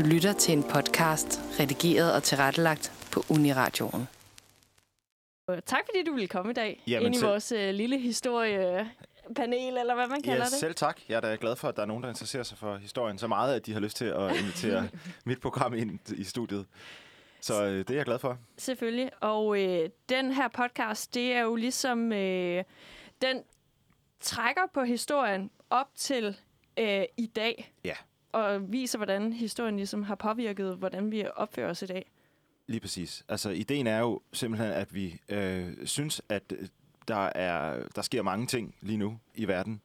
Du lytter til en podcast, redigeret og tilrettelagt på Uniradioen. Tak fordi du ville komme i dag. Jamen, ind i selv- vores øh, lille historiepanel, eller hvad man kalder Ja, det. selv tak. Jeg er da glad for, at der er nogen, der interesserer sig for historien så meget, at de har lyst til at invitere mit program ind i studiet. Så øh, det er jeg glad for. Selvfølgelig. Og øh, den her podcast, det er jo ligesom... Øh, den trækker på historien op til øh, i dag. Ja. Og viser, hvordan historien ligesom har påvirket, hvordan vi opfører os i dag. Lige præcis. Altså, ideen er jo simpelthen, at vi øh, synes, at øh, der, er, der sker mange ting lige nu i verden.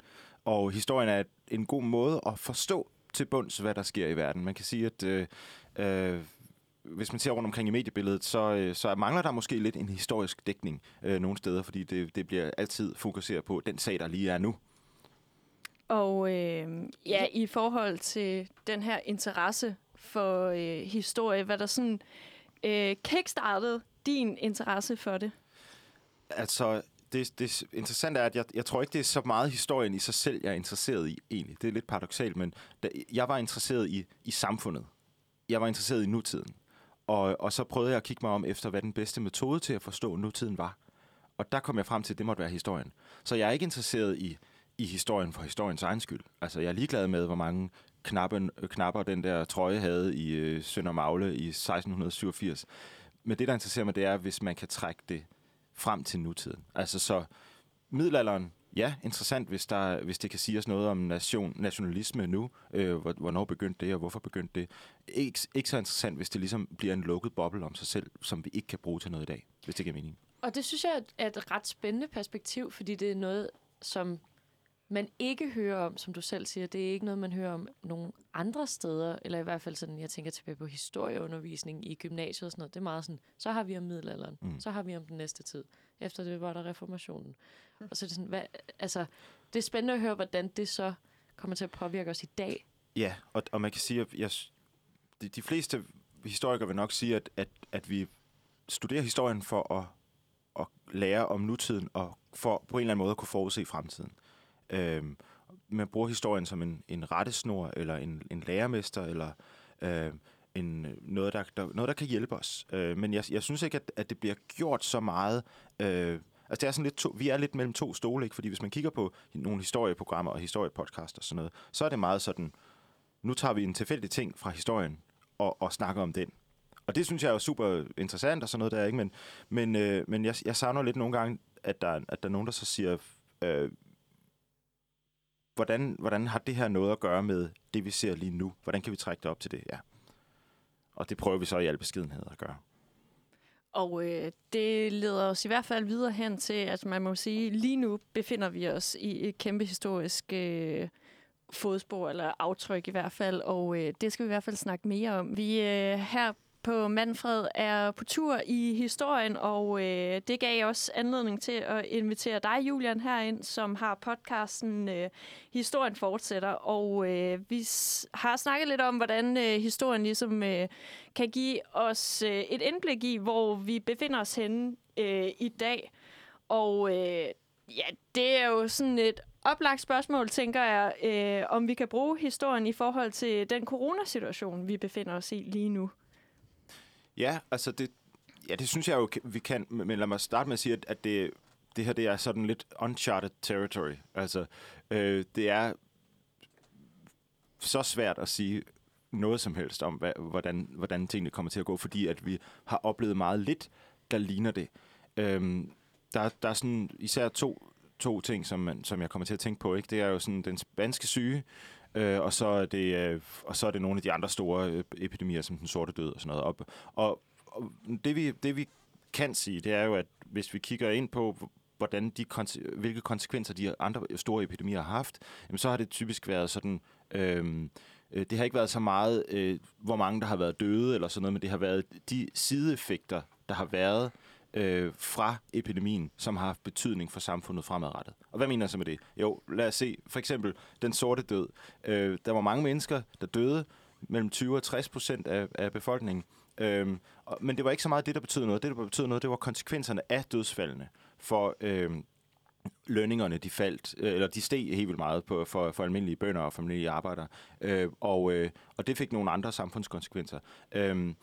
Og historien er en god måde at forstå til bunds, hvad der sker i verden. Man kan sige, at øh, øh, hvis man ser rundt omkring i mediebilledet, så, øh, så mangler der måske lidt en historisk dækning øh, nogle steder, fordi det, det bliver altid fokuseret på den sag, der lige er nu. Og øh, ja, i forhold til den her interesse for øh, historie, hvad der sådan øh, kickstartede din interesse for det? Altså, det, det interessante er, at jeg, jeg tror ikke, det er så meget historien i sig selv, jeg er interesseret i egentlig. Det er lidt paradoxalt, men da, jeg var interesseret i, i samfundet. Jeg var interesseret i nutiden. Og, og så prøvede jeg at kigge mig om efter, hvad den bedste metode til at forstå nutiden var. Og der kom jeg frem til, at det måtte være historien. Så jeg er ikke interesseret i, i historien for historiens egen skyld. Altså, jeg er ligeglad med, hvor mange knappen, øh, knapper den der trøje havde i øh, Sønder Magle i 1687. Men det, der interesserer mig, det er, hvis man kan trække det frem til nutiden. Altså så middelalderen, ja, interessant, hvis, der, hvis det kan sige os noget om nation, nationalisme nu. Øh, hvor- hvornår begyndte det, og hvorfor begyndte det. Ikke, ikke så interessant, hvis det ligesom bliver en lukket boble om sig selv, som vi ikke kan bruge til noget i dag, hvis det giver mening. Og det synes jeg er et ret spændende perspektiv, fordi det er noget, som man ikke hører om, som du selv siger. Det er ikke noget, man hører om nogle andre steder, eller i hvert fald sådan, jeg tænker tilbage på historieundervisning i gymnasiet og sådan noget. Det er meget sådan, så har vi om middelalderen, Mm. mm. så har vi om den næste tid. Efter det var der reformationen. Og så er det sådan, hvad, altså, det er spændende at høre, hvordan det så kommer til at påvirke os i dag. Ja, og, og man kan sige, at jeg, de, de fleste historikere vil nok sige, at, at, at vi studerer historien for at, at lære om nutiden, og for på en eller anden måde at kunne forudse fremtiden. Øh, man bruger historien som en, en rettesnor, eller en, en lærermester, eller øh, en, noget, der, der, noget, der kan hjælpe os. Øh, men jeg, jeg synes ikke, at, at det bliver gjort så meget... Øh, Altså, det er sådan lidt to, vi er lidt mellem to stole, ikke? Fordi hvis man kigger på nogle historieprogrammer og historiepodcast og sådan noget, så er det meget sådan, nu tager vi en tilfældig ting fra historien og, og snakker om den. Og det synes jeg er super interessant og sådan noget der, ikke? Men, men, øh, men jeg, jeg savner lidt nogle gange, at der, at der er nogen, der så siger, øh, hvordan, hvordan har det her noget at gøre med det, vi ser lige nu? Hvordan kan vi trække det op til det? Ja. Og det prøver vi så i al beskedenhed at gøre. Og øh, det leder os i hvert fald videre hen til, at man må sige, lige nu befinder vi os i et kæmpe historisk øh, fodspor, eller aftryk i hvert fald, og øh, det skal vi i hvert fald snakke mere om. Vi øh, her på Manfred er på tur i historien, og øh, det gav også anledning til at invitere dig, Julian, herind, som har podcasten øh, Historien fortsætter, og øh, vi s- har snakket lidt om, hvordan øh, historien ligesom øh, kan give os øh, et indblik i, hvor vi befinder os henne øh, i dag. Og øh, ja, det er jo sådan et oplagt spørgsmål, tænker jeg, øh, om vi kan bruge historien i forhold til den coronasituation, vi befinder os i lige nu. Ja, altså det, ja, det synes jeg jo, vi kan. Men lad mig starte med at sige, at, at det, det her det er sådan lidt uncharted territory. Altså, øh, det er så svært at sige noget som helst om, hvad, hvordan, hvordan tingene kommer til at gå, fordi at vi har oplevet meget lidt, der ligner det. Øhm, der, der er sådan især to, to ting, som, man, som jeg kommer til at tænke på. Ikke? Det er jo sådan den spanske syge, øh, og, så er det, øh, og så er det nogle af de andre store øh, epidemier, som den sorte død og sådan noget. Og, og, og det, vi, det vi kan sige, det er jo, at hvis vi kigger ind på, hvordan de, hvilke konsekvenser de andre store epidemier har haft, jamen, så har det typisk været sådan... Øhm, øh, det har ikke været så meget, øh, hvor mange der har været døde eller sådan noget, men det har været de sideeffekter, der har været øh, fra epidemien, som har haft betydning for samfundet fremadrettet. Og hvad mener jeg så med det? Jo, lad os se. For eksempel den sorte død. Øh, der var mange mennesker, der døde, mellem 20 og 60 procent af, af befolkningen. Øhm, og, men det var ikke så meget det, der betød noget. Det, der betød noget, det var konsekvenserne af dødsfaldene for, øhm, lønningerne de faldt, øh, eller de steg helt vildt meget på, for, for almindelige bønder og almindelige arbejdere. Øh, og, øh, og det fik nogle andre samfundskonsekvenser, øh,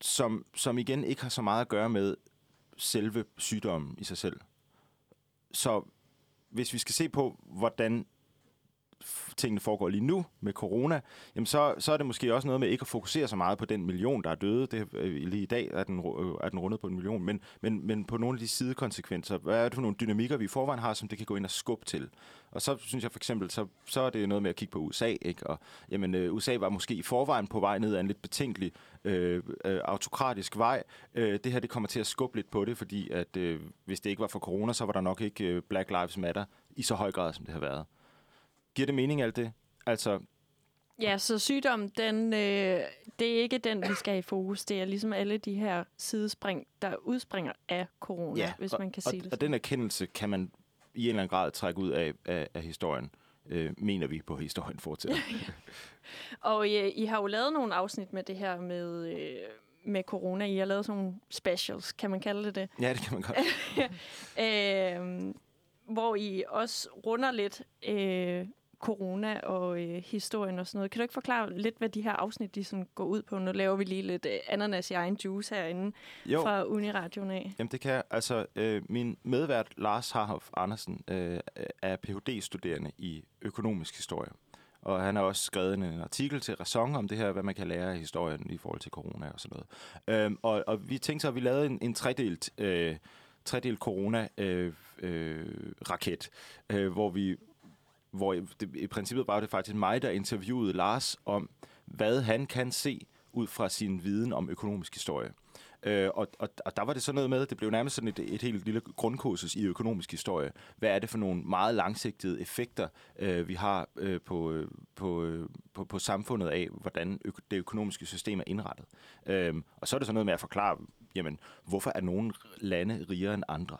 som, som igen ikke har så meget at gøre med selve sygdommen i sig selv. Så hvis vi skal se på, hvordan tingene foregår lige nu med corona, jamen så, så er det måske også noget med ikke at fokusere så meget på den million, der er døde. Det, øh, lige i dag er den, øh, er den rundet på en million, men, men, men på nogle af de sidekonsekvenser. Hvad er det for nogle dynamikker, vi i forvejen har, som det kan gå ind og skubbe til? Og så synes jeg for eksempel, så, så er det noget med at kigge på USA, ikke? Og jamen, øh, USA var måske i forvejen på vej ned ad en lidt betænkelig øh, øh, autokratisk vej. Øh, det her, det kommer til at skubbe lidt på det, fordi at øh, hvis det ikke var for corona, så var der nok ikke øh, Black Lives Matter i så høj grad, som det har været. Giver det mening alt det? Altså, Ja, så sygdom, den, øh, det er ikke den, vi skal have i fokus. Det er ligesom alle de her sidespring, der udspringer af corona, ja, hvis og, man kan og, sige det. Og den erkendelse kan man i en eller anden grad trække ud af, af, af historien, øh, mener vi på historien fortsætter. og I, I har jo lavet nogle afsnit med det her med, øh, med corona. I har lavet sådan nogle specials, kan man kalde det det? Ja, det kan man godt. øh, hvor I også runder lidt øh, corona og øh, historien og sådan noget. Kan du ikke forklare lidt, hvad de her afsnit de sådan går ud på? Nu laver vi lige lidt øh, ananas i egen juice herinde jo. fra Uniradioen af. Jamen det kan jeg. Altså, øh, min medvært Lars Harhoff Andersen øh, er Ph.D.-studerende i økonomisk historie. Og han har også skrevet en artikel til Ræson om det her, hvad man kan lære af historien i forhold til corona og sådan noget. Øhm, og, og vi tænkte så, at vi lavede en, en tredelt, øh, tredelt corona-raket, øh, øh, raket, øh, hvor vi hvor det, i princippet var det faktisk mig, der interviewede Lars om, hvad han kan se ud fra sin viden om økonomisk historie. Øh, og, og, og der var det sådan noget med, det blev nærmest sådan et, et helt lille grundkursus i økonomisk historie. Hvad er det for nogle meget langsigtede effekter, øh, vi har øh, på, øh, på, øh, på, på samfundet af, hvordan ø- det økonomiske system er indrettet. Øh, og så er det sådan noget med at forklare, jamen, hvorfor er nogle lande rigere end andre?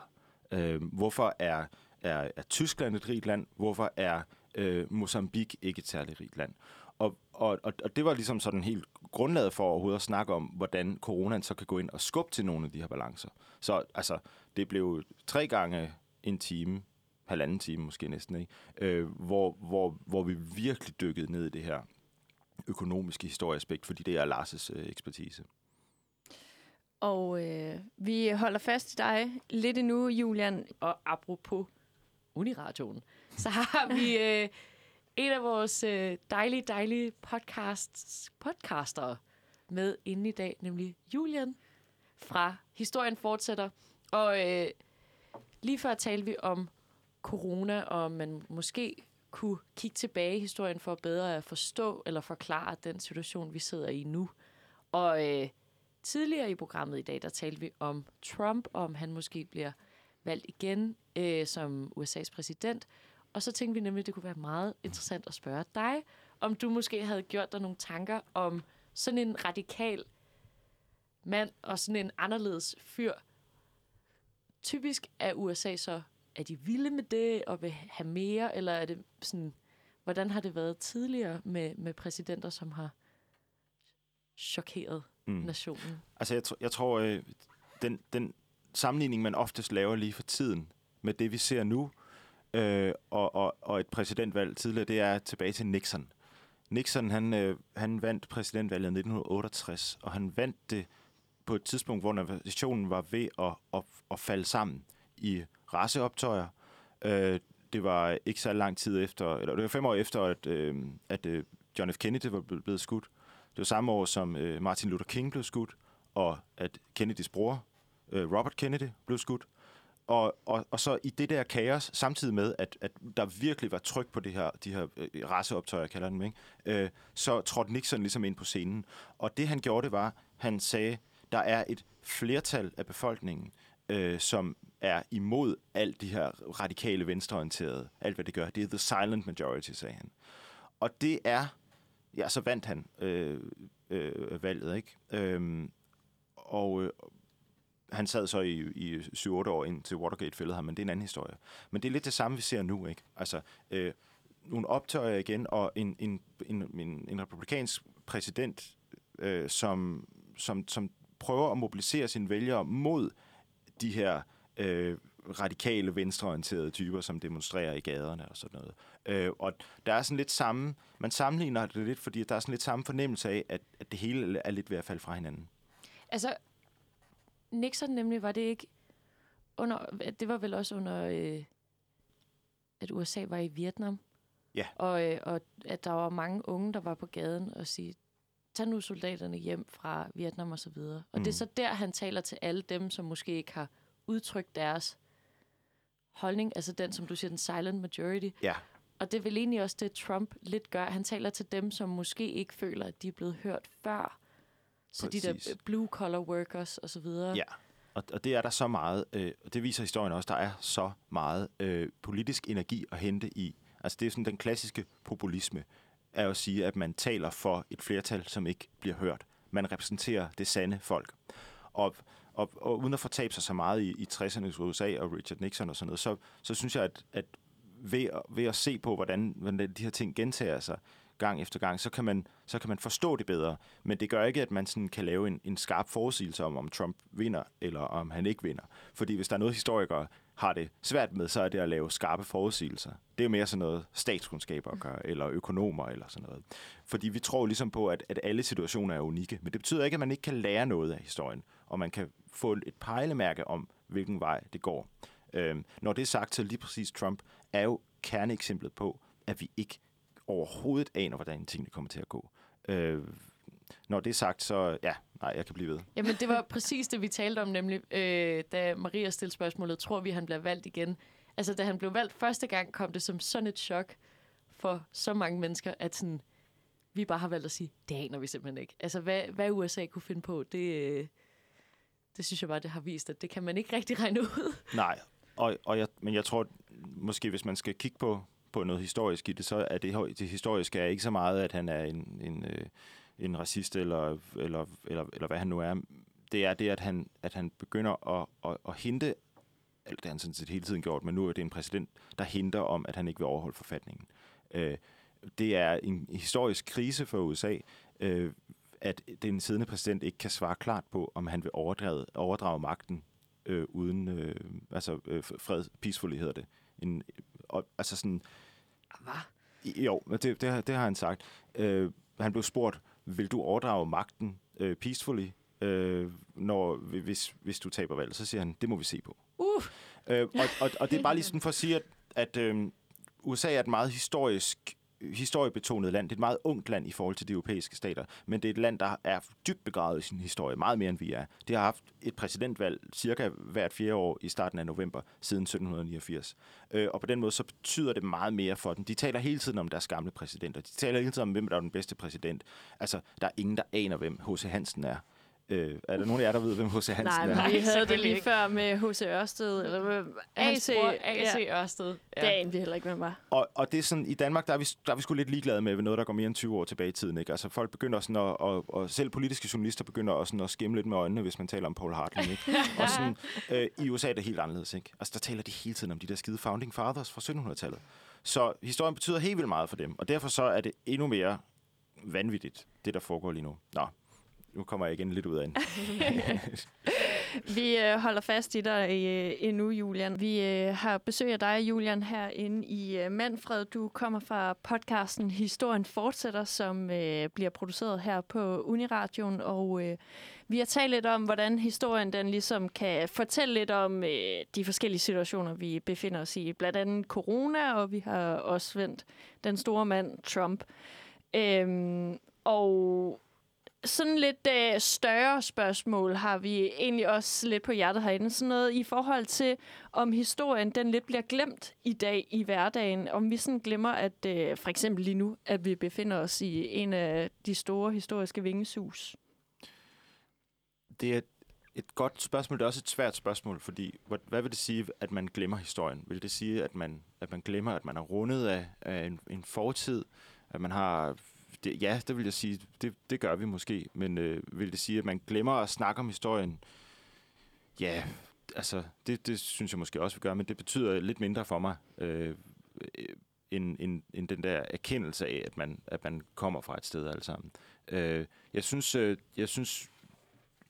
Øh, hvorfor er er, er Tyskland et rigt land? Hvorfor er øh, Mozambique ikke et særligt rigt land? Og, og, og det var ligesom sådan helt grundlaget for overhovedet at snakke om, hvordan coronaen så kan gå ind og skubbe til nogle af de her balancer. Så altså, det blev tre gange en time, halvanden time måske næsten, ikke? Øh, hvor, hvor, hvor vi virkelig dykkede ned i det her økonomiske historieaspekt, fordi det er Lars' øh, ekspertise. Og øh, vi holder fast i dig lidt endnu, Julian. Og apropos Uniradioen, så har vi øh, en af vores øh, dejlige, dejlige podcasts, podcastere med inde i dag, nemlig Julian fra Historien Fortsætter. Og øh, lige før talte vi om corona, og man måske kunne kigge tilbage i historien for bedre at forstå eller forklare den situation, vi sidder i nu. Og øh, tidligere i programmet i dag, der talte vi om Trump, om han måske bliver valgt igen øh, som USA's præsident. Og så tænkte vi nemlig, at det kunne være meget interessant at spørge dig, om du måske havde gjort dig nogle tanker om sådan en radikal mand og sådan en anderledes fyr. Typisk er USA så, er de vilde med det og vil have mere, eller er det sådan, hvordan har det været tidligere med, med præsidenter, som har chokeret mm. nationen? Altså, jeg, tr- jeg tror, øh, den, den sammenligning, man oftest laver lige for tiden med det, vi ser nu, øh, og, og, og et præsidentvalg tidligere, det er tilbage til Nixon. Nixon, han, øh, han vandt præsidentvalget i 1968, og han vandt det på et tidspunkt, hvor nationen var ved at, at, at falde sammen i raceoptøjer. Øh, det var ikke så lang tid efter, eller det var fem år efter, at, øh, at øh, John F. Kennedy var blevet skudt. Det var samme år, som øh, Martin Luther King blev skudt, og at Kennedys bror, øh, Robert Kennedy, blev skudt. Og, og, og så i det der kaos, samtidig med, at, at der virkelig var tryk på det her, de her øh, raceoptøjer, kalder dem, ikke? Øh, så trådte Nixon ligesom ind på scenen. Og det han gjorde, det var, han sagde, der er et flertal af befolkningen, øh, som er imod alt de her radikale venstreorienterede, alt hvad det gør. Det er the silent majority, sagde han. Og det er, ja, så vandt han øh, øh, valget, ikke? Øh, og, øh, han sad så i, i 7-8 år indtil Watergate fældede ham, men det er en anden historie. Men det er lidt det samme, vi ser nu, ikke? Altså, øh, nogle optøjer igen, og en, en, en, en, en republikansk præsident, øh, som, som, som prøver at mobilisere sine vælgere mod de her øh, radikale, venstreorienterede typer, som demonstrerer i gaderne og sådan noget. Øh, og der er sådan lidt samme, man sammenligner det lidt, fordi der er sådan lidt samme fornemmelse af, at, at det hele er lidt ved at falde fra hinanden. Altså, Nixon nemlig, var det ikke under, det var vel også under, øh, at USA var i Vietnam? Ja. Og, øh, og at der var mange unge, der var på gaden og sige, tag nu soldaterne hjem fra Vietnam og så videre. Og mm. det er Mm. så der, han taler til alle dem, som måske ikke har udtrykt deres holdning, altså den, som du siger, den silent majority. Ja. Og det er vel egentlig også det, Trump lidt gør. Han taler til dem, som måske ikke føler, at de er blevet hørt før. Så de Præcis. der blue-collar workers og så videre. Ja, og, og det er der så meget, øh, og det viser historien også, der er så meget øh, politisk energi at hente i. Altså det er sådan den klassiske populisme, er at sige, at man taler for et flertal, som ikke bliver hørt. Man repræsenterer det sande folk. Og, og, og uden at fortabe sig så meget i, i 60'ernes USA og Richard Nixon og sådan noget, så, så synes jeg, at, at ved, at- ved at se på, hvordan, hvordan de her ting gentager sig gang efter gang, så kan, man, så kan man forstå det bedre. Men det gør ikke, at man sådan kan lave en, en skarp forudsigelse om, om Trump vinder, eller om han ikke vinder. Fordi hvis der er noget, historikere har det svært med, så er det at lave skarpe forudsigelser. Det er jo mere sådan noget statskundskaber at gøre, eller økonomer, eller sådan noget. Fordi vi tror ligesom på, at, at alle situationer er unikke. Men det betyder ikke, at man ikke kan lære noget af historien, og man kan få et pejlemærke om, hvilken vej det går. Øhm, når det er sagt, så lige præcis Trump er jo kerneeksemplet på, at vi ikke overhovedet aner, hvordan tingene kommer til at gå. Øh, når det er sagt, så ja, nej, jeg kan blive ved. Jamen, det var præcis det, vi talte om, nemlig øh, da Maria stillede spørgsmålet, tror vi, han bliver valgt igen? Altså, da han blev valgt første gang, kom det som sådan et chok for så mange mennesker, at sådan, vi bare har valgt at sige, det aner vi simpelthen ikke. Altså, hvad, hvad USA kunne finde på, det, øh, det synes jeg bare, det har vist, at det kan man ikke rigtig regne ud. Nej, og, og jeg, men jeg tror, måske hvis man skal kigge på, på noget historisk i det, så er det, det historiske er ikke så meget, at han er en, en, øh, en racist, eller, eller, eller, eller hvad han nu er. Det er det, at han, at han begynder at, at, at hinte, eller det har han sådan set hele tiden gjort, men nu er det en præsident, der hinter om, at han ikke vil overholde forfatningen. Øh, det er en historisk krise for USA, øh, at den siddende præsident ikke kan svare klart på, om han vil overdrage, overdrage magten øh, uden øh, altså øh, fred, peacefully hedder det. En, og, altså sådan, Hvad? jo, det, det, har- det har han sagt. Øh, han blev spurgt, vil du overdrage magten øh, peacefully, øh, når, hvis, hvis du taber valget? Så siger han, det må vi se på. Uh, Øh, og, og, og det er bare lige sådan for at sige, at, at øh, USA er et meget historisk historiebetonet land. Det er et meget ungt land i forhold til de europæiske stater, men det er et land, der er dybt begravet i sin historie, meget mere end vi er. Det har haft et præsidentvalg cirka hvert fjerde år i starten af november siden 1789. Øh, og på den måde så betyder det meget mere for dem. De taler hele tiden om deres gamle præsidenter. De taler hele tiden om, hvem der er den bedste præsident. Altså, der er ingen, der aner, hvem H.C. Hansen er. Øh, er der nogen af jer, der ved, hvem H.C. Hansen Nej, er? Nej, vi havde det lige ikke. før med H.C. Ørsted, eller AC, AC, ja. Ørsted. Det anede vi heller ikke, hvem var. Og, og det er sådan, i Danmark, der er, vi, der er vi sgu lidt ligeglade med noget, der går mere end 20 år tilbage i tiden. Ikke? Altså folk begynder sådan at, og, og selv politiske journalister begynder også sådan at skimme lidt med øjnene, hvis man taler om Paul Hartling. Ikke? og sådan, øh, i USA er det helt anderledes. Ikke? Altså der taler de hele tiden om de der skide founding fathers fra 1700-tallet. Så historien betyder helt vildt meget for dem, og derfor så er det endnu mere vanvittigt, det der foregår lige nu. Nå, nu kommer jeg igen lidt ud af en. Vi øh, holder fast i dig øh, endnu, Julian. Vi øh, har besøg af dig, Julian, herinde i øh, Manfred. Du kommer fra podcasten Historien Fortsætter, som øh, bliver produceret her på Uniradioen. Og øh, vi har talt lidt om, hvordan historien den ligesom kan fortælle lidt om øh, de forskellige situationer, vi befinder os i. Blandt andet corona, og vi har også vendt den store mand Trump. Øhm, og sådan lidt øh, større spørgsmål har vi egentlig også lidt på hjertet herinde. Sådan noget i forhold til, om historien den lidt bliver glemt i dag i hverdagen. Om vi sådan glemmer, at øh, for eksempel lige nu, at vi befinder os i en af de store historiske vingesus. Det er et, godt spørgsmål, det er også et svært spørgsmål, fordi hvad, hvad vil det sige, at man glemmer historien? Vil det sige, at man, at man glemmer, at man er rundet af, af en, en fortid? At man har... Det, ja, det vil jeg sige, det, det gør vi måske, men øh, vil det sige, at man glemmer at snakke om historien? Ja, altså, det, det synes jeg måske også, vi gør, men det betyder lidt mindre for mig, øh, end, end, end den der erkendelse af, at man, at man kommer fra et sted alle sammen. Øh, jeg synes, øh, jeg synes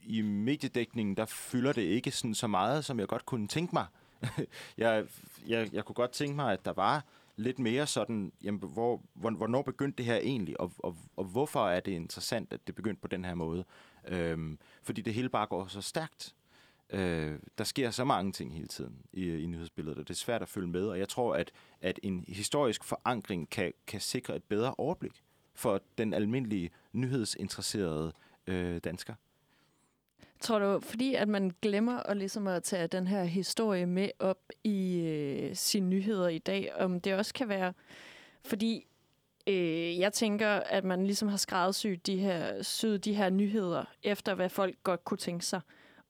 i mediedækningen, der fylder det ikke sådan så meget, som jeg godt kunne tænke mig, jeg, jeg, jeg kunne godt tænke mig, at der var lidt mere sådan, jamen, hvor, hvor, hvornår begyndte det her egentlig, og, og, og hvorfor er det interessant, at det begyndte på den her måde? Øhm, fordi det hele bare går så stærkt. Øh, der sker så mange ting hele tiden i, i nyhedsbilledet, og det er svært at følge med, og jeg tror, at, at en historisk forankring kan, kan sikre et bedre overblik for den almindelige nyhedsinteresserede øh, dansker. Tror du, fordi at man glemmer at, ligesom at tage den her historie med op i øh, sine nyheder i dag, om det også kan være, fordi øh, jeg tænker, at man ligesom har skræddersyet de her, syet de her nyheder efter, hvad folk godt kunne tænke sig.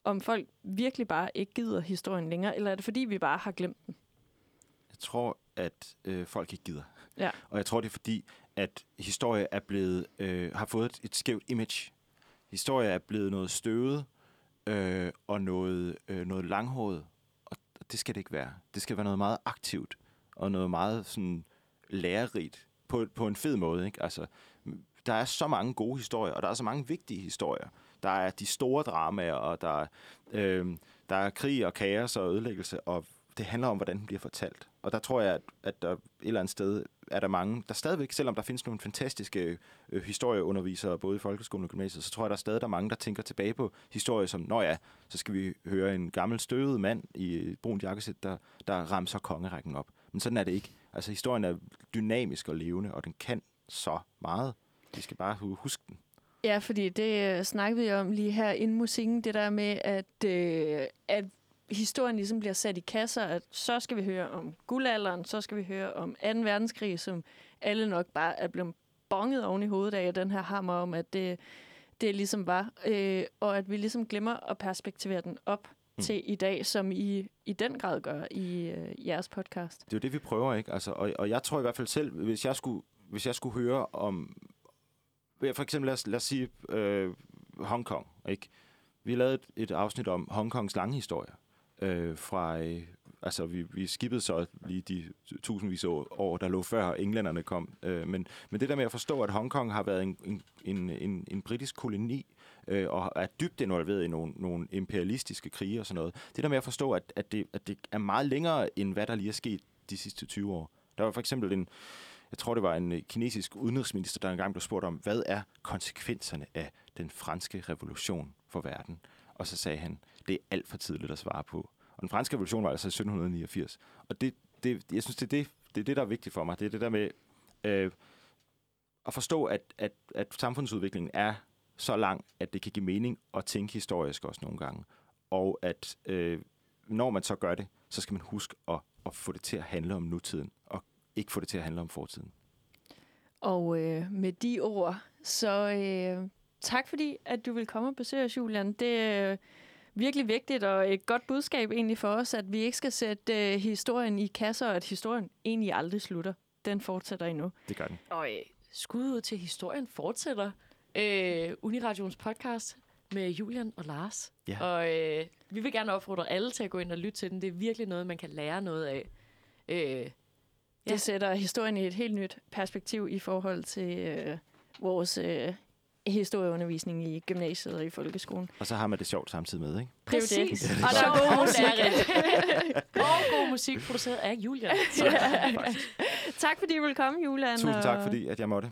Om folk virkelig bare ikke gider historien længere, eller er det fordi, vi bare har glemt den? Jeg tror, at øh, folk ikke gider. Ja. Og jeg tror, det er fordi, at historie er blevet, øh, har fået et, et skævt image. Historie er blevet noget støvet øh, og noget, øh, noget langhåret, og det skal det ikke være. Det skal være noget meget aktivt og noget meget sådan lærerigt på, på en fed måde. Ikke? Altså, der er så mange gode historier, og der er så mange vigtige historier. Der er de store dramaer, og der er, øh, der er krig og kaos og ødelæggelse, og det handler om, hvordan den bliver fortalt. Og der tror jeg, at, at der et eller andet sted er der mange, der stadigvæk, selvom der findes nogle fantastiske øh, historieundervisere, både i folkeskolen og gymnasiet, så tror jeg, der er stadig der er mange, der tænker tilbage på historie som, nå ja, så skal vi høre en gammel støvet mand i brun jakkesæt, der, der ramser kongerækken op. Men sådan er det ikke. Altså, historien er dynamisk og levende, og den kan så meget. Vi skal bare huske den. Ja, fordi det øh, snakkede vi om lige her inden musikken, det der med, at, øh, at historien ligesom bliver sat i kasser, at så skal vi høre om guldalderen, så skal vi høre om 2. verdenskrig, som alle nok bare er blevet bonget oven i hovedet af den her hammer om, at det, det ligesom var. Øh, og at vi ligesom glemmer at perspektivere den op mm. til i dag, som I i den grad gør i øh, jeres podcast. Det er jo det, vi prøver, ikke? Altså, og, og jeg tror i hvert fald selv, hvis jeg skulle, hvis jeg skulle høre om... For eksempel, lad os, lad os sige øh, Hongkong, ikke? Vi lavet et, et afsnit om Hongkongs lange historie øh, fra... Øh, altså, vi, vi skippede så lige de tusindvis af år, der lå før englænderne kom. Øh, men, men det der med at forstå, at Hongkong har været en, en, en, en britisk koloni, øh, og er dybt involveret i nogle, nogle imperialistiske krige og sådan noget. Det der med at forstå, at, at, det, at det er meget længere, end hvad der lige er sket de sidste 20 år. Der var for eksempel en, jeg tror det var en øh, kinesisk udenrigsminister, der engang blev spurgt om, hvad er konsekvenserne af den franske revolution for verden? Og så sagde han, det er alt for tidligt at svare på. Og den franske revolution var altså i 1789. Og det, det, jeg synes, det er det, det er det, der er vigtigt for mig. Det er det der med øh, at forstå, at, at, at samfundsudviklingen er så lang, at det kan give mening at tænke historisk også nogle gange. Og at øh, når man så gør det, så skal man huske at, at få det til at handle om nutiden, og ikke få det til at handle om fortiden. Og øh, med de ord, så øh, tak fordi, at du vil komme og besøge os, Julian. Det er virkelig vigtigt og et godt budskab egentlig for os, at vi ikke skal sætte øh, historien i kasser, og at historien egentlig aldrig slutter. Den fortsætter endnu. Det gør den. Og øh, skud ud til historien fortsætter. Øh, Uniradions podcast med Julian og Lars. Ja. Og øh, vi vil gerne opfordre alle til at gå ind og lytte til den. Det er virkelig noget, man kan lære noget af. Øh, ja. Det sætter historien i et helt nyt perspektiv i forhold til øh, vores øh, historieundervisning i gymnasiet og i folkeskolen. Og så har man det sjovt samtidig med, ikke? Præcis. Det. Og der er god musik. og god musik produceret af Julian. ja. tak fordi du ville komme, Julian. Tusind tak, fordi at jeg måtte.